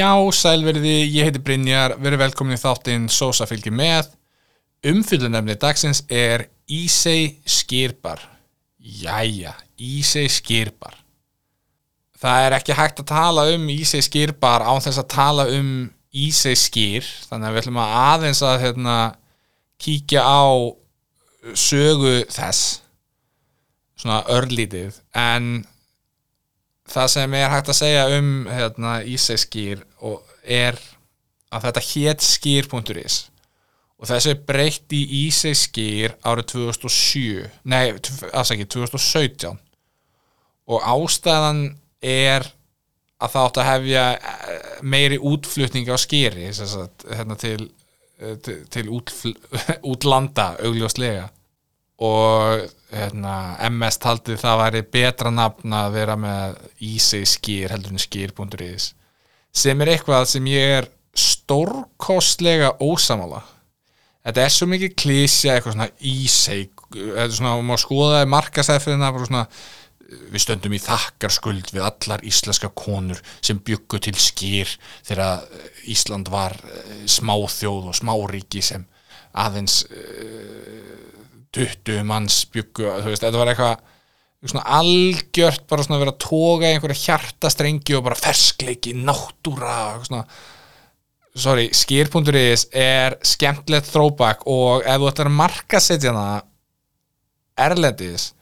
Já, sælverði, ég heiti Brynjar, verið velkomin í þáttinn Sósa fylgir með. Umfyllunefni dagsins er Ísei Skýrbar. Jæja, Ísei Skýrbar. Það er ekki hægt að tala um Ísei Skýrbar án þess að tala um Ísei Skýr, þannig að við ætlum að aðeins að hérna, kíkja á sögu þess, svona örlítið, en það sem er hægt að segja um hérna, ísæskýr er að þetta hétt skýr.is og þessu er breytt í ísæskýr árið 2007 nei, afsækki, 2017 og ástæðan er að það átt að hefja eh, meiri útflutning á skýri hérna, til, eh, til, til útfl, útlanda augljóslega. Og hérna, MS taldi það að væri betra nafn að vera með Easy skýr heldur en skýr.is sem er eitthvað sem ég er stórkostlega ósamála þetta er svo mikið klísja eitthvað svona eitthvað svona, og maður skoðaði markasæfina við stöndum í þakkarskuld við allar íslenska konur sem byggu til skýr þegar Ísland var eh, smáþjóð og smáríki sem aðeins uh, 20 manns byggu veist, þetta var eitthvað svona algjört bara svona vera að toga einhverja hjartastrengi og bara ferskleiki náttúra svona. Sorry, skýr.is er skemmtilegt throwback og ef þú ætlar að marka setja hana erlendis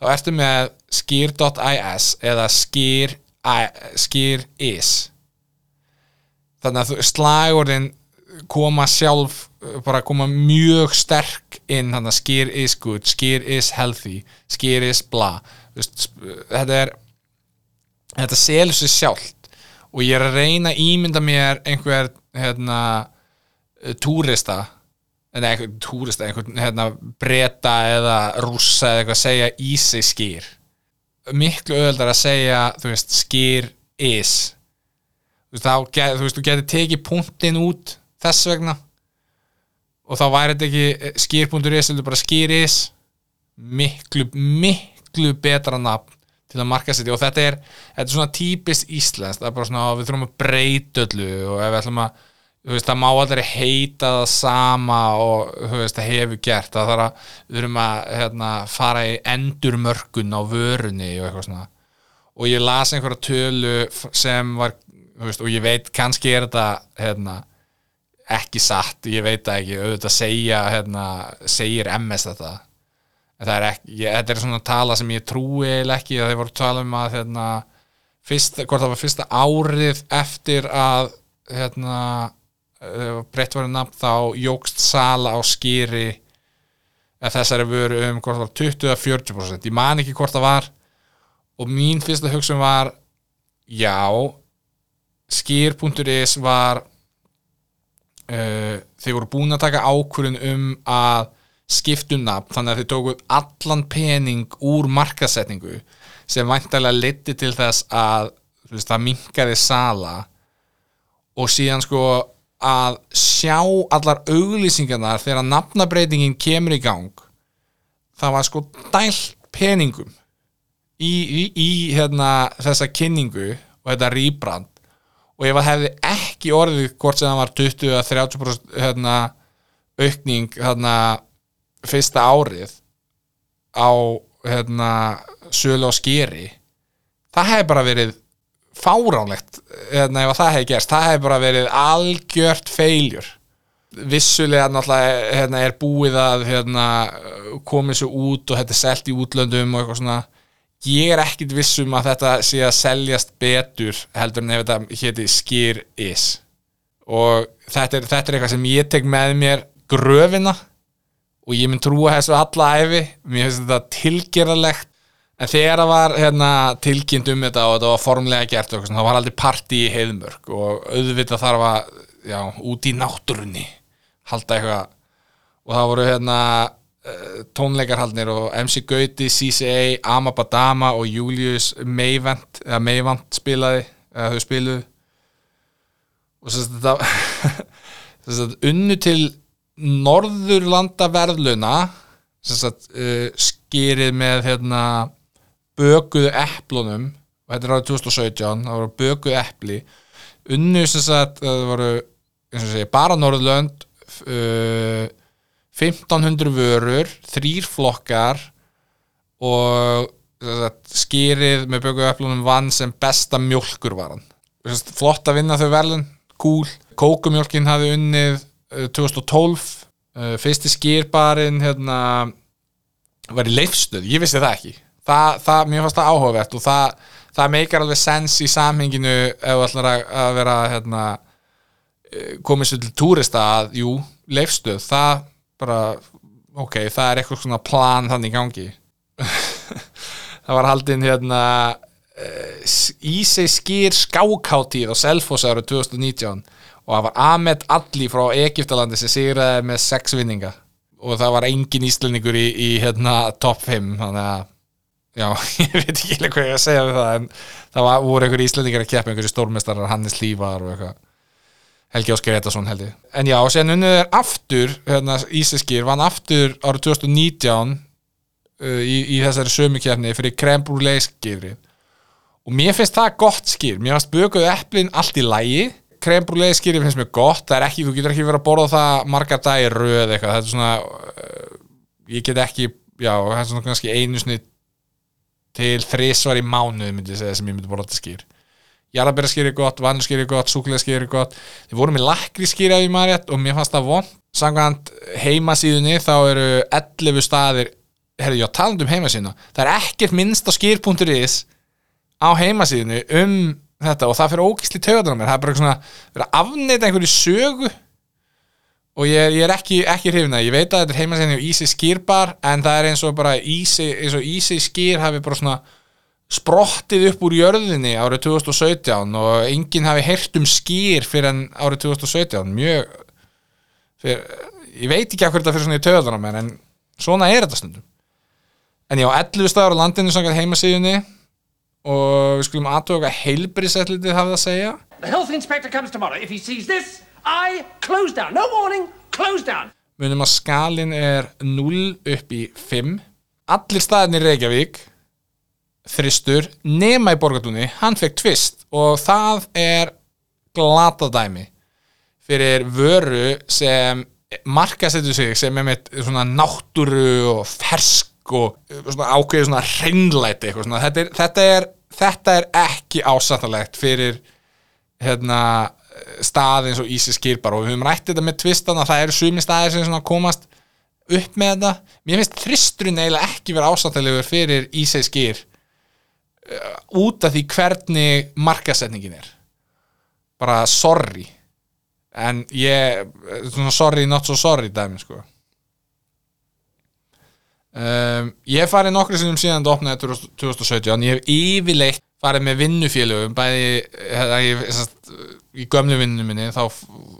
þá ertu með skýr.is eða skýr skýr.is þannig að slagurinn koma sjálf bara koma mjög sterk inn hann að skýr is good, skýr is healthy skýr is bla. Þetta er þetta selur sér sjálft. Og ég er að reyna að ímynda mér einhver hérna túrista eða einhvern túrista, einhvern hérna breyta eða rússa eða eitthvað að segja í sig skýr. Miklu öðuldar að segja þú veist skýr is. Þú veist, þá, þú veist, þú getur tekið punktin út þess vegna og þá væri þetta ekki skýr.is eða bara skýris miklu, miklu betra nafn til að marka sér og þetta er, þetta er svona típist íslenskt, það er bara svona við þurfum að breyta öllu og ef við ætlum að veist, það má aldrei heita það sama og veist, það hefur gert. Það þarf að við þurfum að hérna, fara í endurmörkun á vörunni og eitthvað svona. Og ég las einhverja tölu sem var veist, og ég veit kannski er þetta hérna ekki satt, ég veit ekki auðvitað segja, hérna, segir MS þetta. Er ekki, ég, þetta er svona tala sem ég trúi eða ekki, er voru tala um að hérna, fyrst, hvort það var fyrsta árið eftir að hérna breytt var nafn þá jógst sala á skýri að þessari vöru um hvort það var 20-40% ég man ekki hvort það var. Og mín fyrsta hugsun var já skýr.is var uh, þeir voru búin að taka ákvörðun um að skiptum nafn þannig að þeir tóku allan pening úr markasetningu sem væntalega liti til þess að veist, það minkaði sala og síðan sko að sjá allar auglýsingarnar þegar nafnabreitingin kemur í gang það var sko dælt peningum í, í, í hérna, þessa kynningu og þetta rýbrand og ef það hefði ekki orðið hvort sem það var 20-30% hérna, aukning hérna, fyrsta árið á hérna, sölu og skeri það hefði bara verið fáránlegt hérna, ef það hefði gerst, það hefði bara verið algjört feiljur vissulega náttúrulega hérna, er búið að hérna, komið svo út og þetta er selt í útlöndum og eitthvað svona ég er ekkit vissum að þetta sé að seljast betur heldur en ef þetta héti skýr is. Og þetta er, þetta er eitthvað sem ég tek með mér gröfina og ég mynd trúa þessu alla æfi mér finnst þetta tilgerðalegt en þegar það var hérna, tilkynnt um þetta og þetta var formlega gert og það var aldrei parti í heiðmörk og auðvitað þarf að já, út í náttúrunni halda eitthvað. Og það voru hérna tónleikarhaldnir og MC Gauti, CCA, Amabadama og Julius Meivand eða Meivand spilaði eða þau spiluðu. Og þess að þetta unnu til Norðurlanda verðluna þess að uh, skýrið með hérna bökuðu eplunum. Og þetta er árið 2017 það voru bökuðu epli. Unnu sem sagt, það voru segja, bara Norðurlönd uh, 1500 vörur þrýr flokkar og skýrið með bökuöflunum vann sem besta sagt, flott að vinna þau verðlun cool, kókumjólkin hafði unnið uh, 2012 uh, fyrsti skýrbarinn hérna, var í leifstöð, ég vissi það ekki. Það, það, mér fannst það áhugavert og það, það meikar alveg sens í samhenginu ef ætlar að, að vera hérna, eh, komið sér til túrista að, jú, leifstöð það bara, ok, það er eitthvað svona plan þannig gangi. Það var haldin hérna Ísei skýr skákáttíð á Selfoss árið 2019 og það var Ahmed Alli frá Egiptalandi sem sigraði með sex vinninga. Og það var engin íslendingur í, í hérna, top 5 þannig að já, ég veit ekki hvað ég að segja við það en það var, voru einhverjir íslendingar að keppa einhverjir stórmestarar, Hannes Lívar og eitthvað Helgi Óskar Etason held ég. En já, og séðan unnið er aftur hérna, Íseskir vann aftur árið 2019 uh, í, í þessari sömukjarni fyrir krembrúleiskirri og mér finnst það gott skýr. Mér finnst bökuð eplin allt í lægi krembrúleiskirri finnst mér gott. Það er ekki, þú getur ekki verið að borða það margar dagir röð eitthvað, þetta er svona uh, ég get ekki, já, það er svona kannski einu sinni til þrísvar í mánuð myndi ég segja sem ég myndi borða þetta skýr jarðabæraskýr er gott, vanilskýr er gott, súkulegaskýr er gott. Þið voru með lakrískýr ef ég maður rétt og mér fannst það von samkvæmt heimasíðunni þá eru 11 staðir herri, já, talandi um heimasíðuna það er ekkert minnst á skýr.is á heimasíðunni um þetta og það fyrir ógæsli töðan á mér. Það er bara svona, verið að afneita einhverju sögu og ég ég er ekki, ekki hrifna, ég veit að þetta er heimasíðunni á Easy Skýrbar en það er eins og bara Easy, eins og Easy Skýr hafi bara svona sprottið upp úr jörðinni árið 2017 og enginn hafi heyrt um skýr fyrir en árið 2017 mjög fyrir, ég veit ekki hvað þetta fyrir svona í töðan á mér en svona er þetta stundum en já, 11 staðar á landinu samkvæmt heimasíðunni og við skulum aðtöka heilbrisetlitið hafið að segja The health inspector comes tomorrow. If he sees this, I close down. No warning, close down. munum að skalin er 0 upp í 5 allir staðinni Reykjavík þristur nema í borgatúni hann fekk tvist og það er glatadæmi fyrir vöru sem markasettur sig sem er með svona náttúru og fersk og svona ákveðið svona eitthvað svona. Þetta, er, þetta, er, þetta er ekki ásættalegt fyrir hérna, stað eins og Ísis Skýrbar og við höfum rætt þetta með tvistana það eru sumi staðir sem komast upp með þetta. Mér finnst þristurinn eiginlega ekki vera ásættalegur fyrir Ísis Skýr út af því hvernig markasetningin er. Bara sorry. En ég svona sorry not so sorry dæmi sko. Um, ég farið nokkru sinnum síðan þetta opnaði 2017 ég hef yfirleitt farið með vinnufélögum bæði hérna, ég, sest, í gömlu vinnu minni þá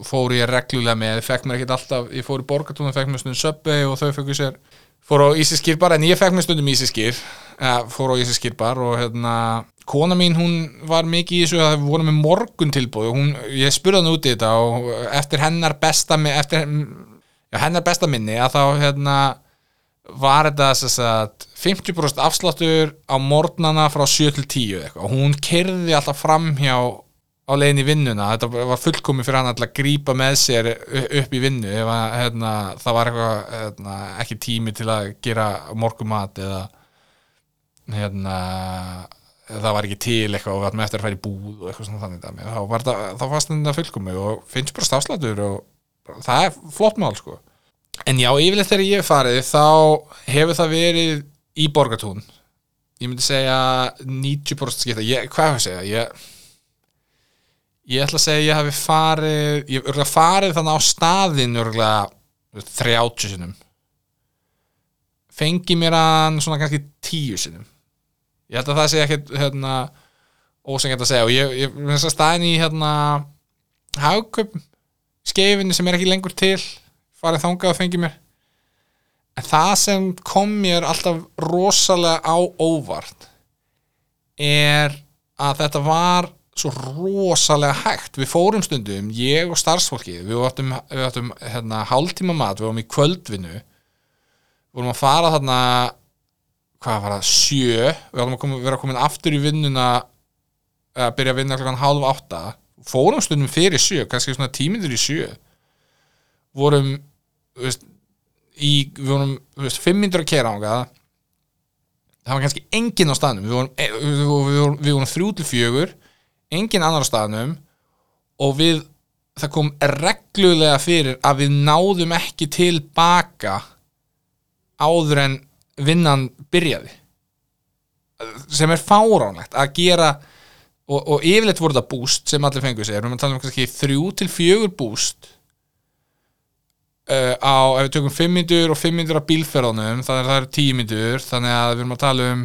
fór ég reglulega með ég fekk mér ekkert alltaf, ég fór í borgatúna fekk mér stundum söpbi og þau fekk sér fór á Ísiskýr bar en ég fekk mér stundum Ísiskýr ja, fór á Ísiskýr bar og hérna kona mín hún var mikið í þessu að það voru með morgun tilbúð hún, ég spurði hann út í þetta og eftir hennar besta eftir já, hennar besta minni að þá hérna var þetta sem sagt, 50% afsláttur á morgnana frá 7 til 10 eitthvað. og hún kerði alltaf framhjá á leiðin í vinnuna. Þetta var fullkomi fyrir hann að grípa með sér upp í vinnu ef að, hérna, það var eitthvað hérna, ekki tími til að gera morgumat eða hérna það var ekki til eitthvað og við ætlum eftir að færa í búð og eitthvað svona þannig dæmi. þá, var þetta fullkomi og finnst bara stafslætur og það er flott mál sko. En já, yfirleitt þegar ég farið þá hefur það verið í borgatún ég myndi segja 90% skipta, ég, hvað hefur segja? Ég, ég ætla að segja að ég hafi farið ég hef farið þannig á staðin 30 sinum fengi mér hann svona kannski 10 sinum ég held að það sé ekkert hérna, ósengjart að segja. Og ég, ég þess að staðin í hérna hagköp skeifinni sem er ekki lengur til farið þangað og fengið mér. En það sem kom mér alltaf rosalega á óvart er að þetta var svo rosalega hægt. Við fórum stundum, ég og starfsfólkið við áttum, við áttum hérna, hálftíma mat, við varum í kvöldvinnu. Við vorum að fara þarna hvað var það, sjö. Við áttum að koma, vera komin aftur í vinnuna að byrja að vinna klokkan hálf átta. Fórum stundum fyrir sjö, kannski svona tímyndur í sjö. Vorum veist, í, við vorum veist, fimm myndur að kera ánga það var kannski enginn á staðnum. Við vorum, við, vorum, vorum þrjú til fjögur enginn annar á staðnum og við það kom reglulega fyrir að við náðum ekki tilbaka áður en vinnan byrjaði. Sem er fáránlegt að gera og, og yfirleitt voru það búst sem allir fengur sér, við erum að tala um kannski þrjú til fjögur búst uh, á, ef við tökum 5 myndur og 5 myndur af bílferðunum þannig að það eru 10 myndur þannig að við erum að tala um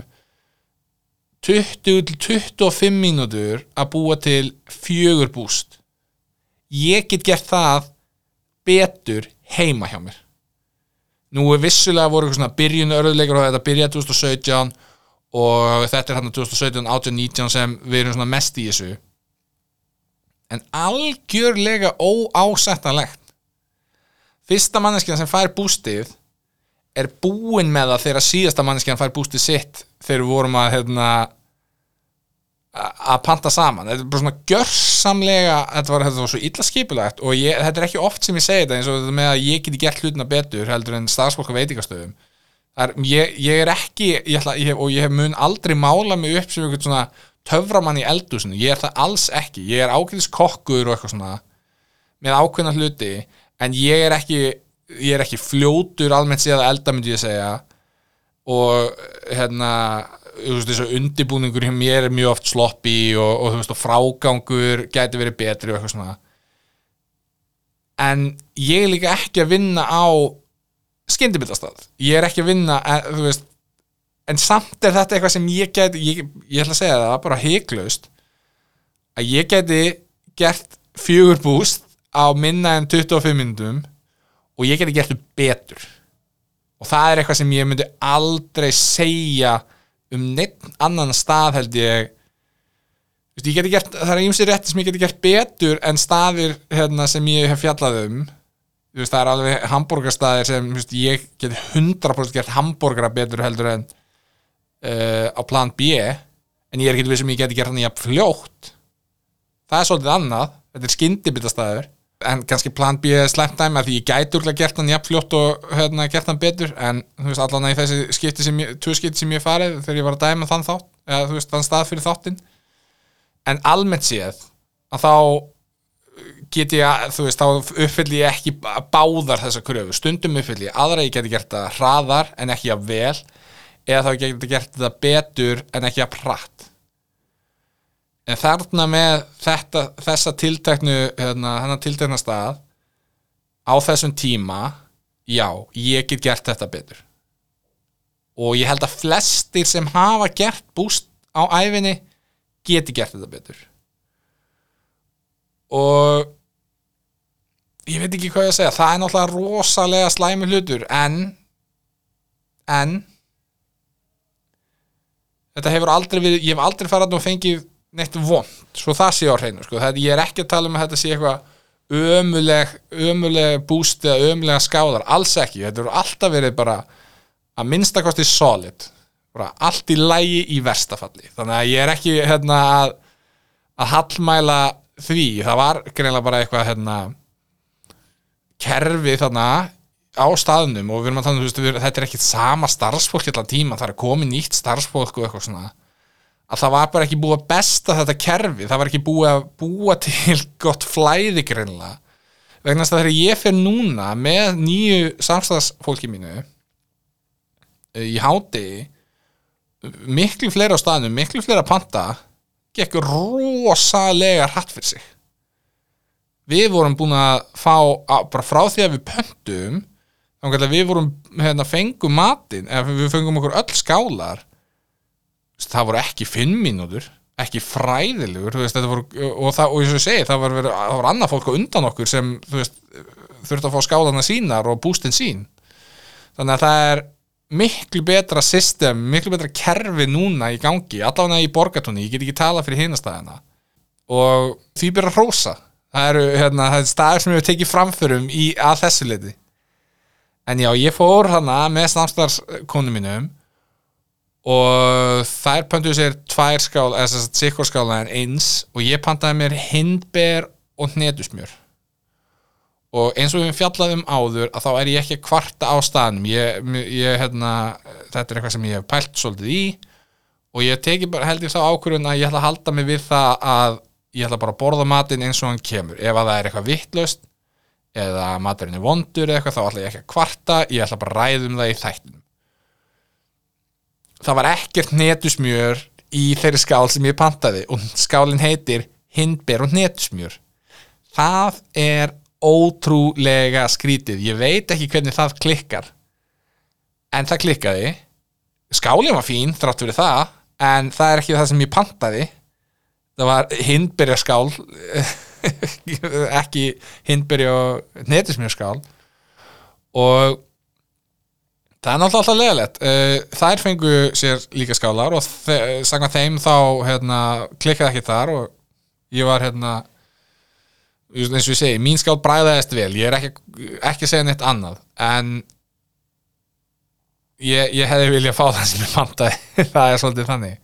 20 til 25 mínútur að búa til fjögur búst. Ég get gert það betur heima hjá mér. Nú er vissulega voru eitthvað svona byrjun örðuleikar og þetta byrjaði 2017 og þetta er hann 2017, 18, 19 sem við erum svona mest í þessu. En algjörlega óásættanlegt. Fyrsta manneskina sem fær bústið er búin með það þegar síðasta manneskina fær bústið sitt þegar við vorum að hérna, að panta saman. Þetta er bara svona gjörsamlega þetta var, þetta var svo illa skipulagt og ég, þetta er ekki oft sem ég segi þetta eins og þetta með að ég geti gert hlutina betur heldur en starfsfólk á veitingastöðum. Er, ég, ég er ekki ég ætla, hef, og ég hef mun aldrei mála mig upp sem einhvern svona töframann í eldusinu ég er það alls ekki, ég er ákveðis kokkur og eitthvað svona með ákveðna hluti en ég er ekki ég er ekki fljótur almennt séð að elda myndi ég segja. Og hérna undibúningur hjá mér er mjög oft sloppy og, og veist og frágangur gæti verið betri og eitthvað svona. En ég er líka ekki að vinna á skyndibildastað ég er ekki að vinna en, þú veist en samt er þetta eitthvað sem ég geti ég, ég ætla að segja það, bara heiklaust að ég geti gert fjögur búst á minna en 25 minnum og ég geti gert þau betur. Og það er eitthvað sem ég myndi aldrei segja um neitt annan stað held ég. Vist, ég gert, það er ímsið rétti sem ég geti gert betur en staðir hérna, sem ég hef fjallað um. Vist, það er alveg hambúrgarstaðir sem vist, ég geti 100% gert hambúrgara betur heldur en uh, á plan B en ég er ekki við sem ég geti gert hann í að fljótt. Það er svolítið annað. Þetta er skyndibitastæður en kannski plan B slæmt dæmi að því ég gæti úrlega gert hann jafn fljótt og hérna, gert hann betur en þú veist allan að í þessi skipti sem ég, tvö skipti sem ég farið þegar ég var að dæma þann þátt eða þú veist þann stað fyrir þáttin en almennt séð að þá get ég að, þú veist, þá uppfylli ég ekki báðar þessa kröfu, stundum uppfylli ég aðra ég geti gert það hraðar en ekki að vel eða þá geti gert það betur en ekki að pratt en þarna með þetta, þessa tilteknu hérna, tiltekna stað á þessum tíma já, ég get gert þetta betur. Og ég held að flestir sem hafa gert búst á æfinni geti gert þetta betur. Og ég veit ekki hvað ég að segja það er náttúrulega rosalega slæmi hlutur en en þetta hefur aldrei verið ég hef aldrei farað og fengið neitt vond, svo það sé á hreinu sko. það, ég er ekki að tala um að þetta sé eitthvað ömuleg, ömuleg búst eða ömulega skáðar, alls ekki. Þetta eru alltaf verið bara að minnstakosti solid bara allt í lægi í verstafalli þannig að ég er ekki hérna, að, að hallmæla því. Það var greinlega bara eitthvað hérna, kerfi þarna á staðnum og við erum að tala um þetta er ekkit sama starfsfólk allan tíma, það er komið nýtt starfsfólk og eitthvað svona að það var bara ekki búið að besta þetta kerfi það var ekki búið að búa til gott flæði greinlega. Vegna þess að þegar ég fer núna með nýju samstagsfólki mínu eh, í háti miklu fleira á staðnum, miklu fleira panta gekk rosalega hratt fyrir sig. Við vorum búin að fá bara frá því að við pöntum við vorum hérna, fengum matin, eða við fengum okkur öll skálar það voru ekki fimm mínútur ekki fræðilegur veist, voru, og, það, og eins og ég segi það það var annað fólk undan okkur sem veist, þurfti að fá skálana sínar og bústinn sín. Þannig að það er miklu betra system, miklu betra kerfi núna í gangi, allavega í borgatóni ég get ekki tala fyrir hinastæðina og því byrja að rosa það eru hérna, það er staðir sem hef tekið framförum í að þessu liti en já, ég fór hana með samstarfskonu mínum og þær pöntuðu sér tvær skál eða þess að sikkur skála en eins. Og ég pantaði mér hindber og hnetusmjör. Og eins og við fjallaðum áður að þá er ég ekki kvarta á staðnum. Ég, ég, hérna, þetta er eitthvað sem ég hef pælt svolítið í. Og ég teki bara held ég þá ákvörðun að ég ætla að halda mig við það að ég ætla bara að borða matinn eins og hann kemur. Ef að það er eitthvað vittlöst eða maturinn er vondur eða eitthvað þá ætla ég ekki að kvarta. Ég ætla bara að ræðum það í þættinum það var ekkert netusmjör í þeirri skál sem ég pantaði og skálinn heitir hindber og netusmjör það er ótrúlega skrítið. Ég veit ekki hvernig það klikkar. En það klikkaði. Skálinn var fín þrátt fyrir það en það er ekki það sem ég pantaði. Það var hindberjaskál ekki hindberja og netismjörskál og það er náttúrulega alltaf leðalegt þær fengu sér líka skálar og sagna þeim þá hérna, klikkaði ekki þar og ég var hérna eins og ég segi, mín skál bræðaðist vel. Ég er ekki, ekki að segja neitt annað. En ég, ég hefði viljað fá það sem ég pantaði. Það er svolítið þannig.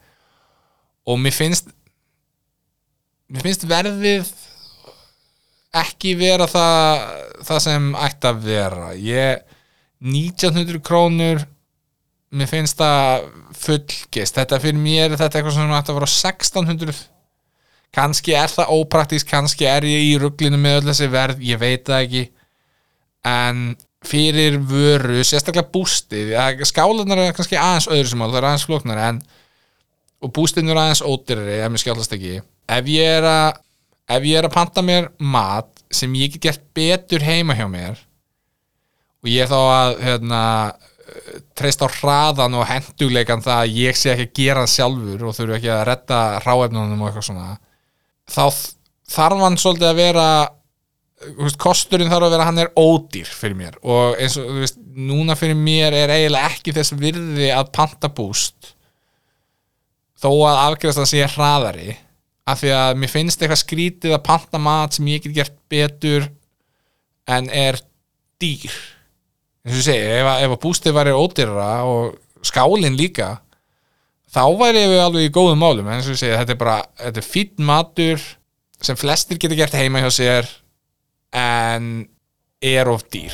Og mér finnst mér finnst verðið ekki vera það, það sem ætti að vera. Ég 1900 krónur. Mér finnst það fullgist þetta fyrir mér, þetta er eitthvað sem ætti að vera 1600 kannski er það ópraktísk, kannski er ég í rugglinu með öll þessi verð, ég veit það ekki. En fyrir vöru, sérstaklega bústið skálanar er kannski aðeins öðru sem það er aðeins flóknar en og bústinn er aðeins ódyrri ef mér skjálfast ekki. Ef ég er að ef ég er að panta mér mat sem ég get gert betur heima hjá mér og ég er þá að hérna, treyst á hraðan og hendugleikan það að ég sé ekki að gera það sjálfur og þurfu ekki að redda ráefnunum og eitthvað svona. Þá þarf hann svolítið að vera veist, kosturinn þarf að vera hann er ódýr fyrir mér. Og eins og veist, núna fyrir mér er eiginlega ekki þess virði að panta búst þó að afgjöðast að sé hraðari af því að mér finnst eitthvað skrítið að panta mat sem ég get gert betur en er dýr eins og ég segi, ef, ef að bústið væri ódýrra og skálinn líka þá væri við alveg í góðum málum. En eins og ég segi, þetta er bara þetta er fýtt matur sem flestir getur gert heima hjá sér en er of dýr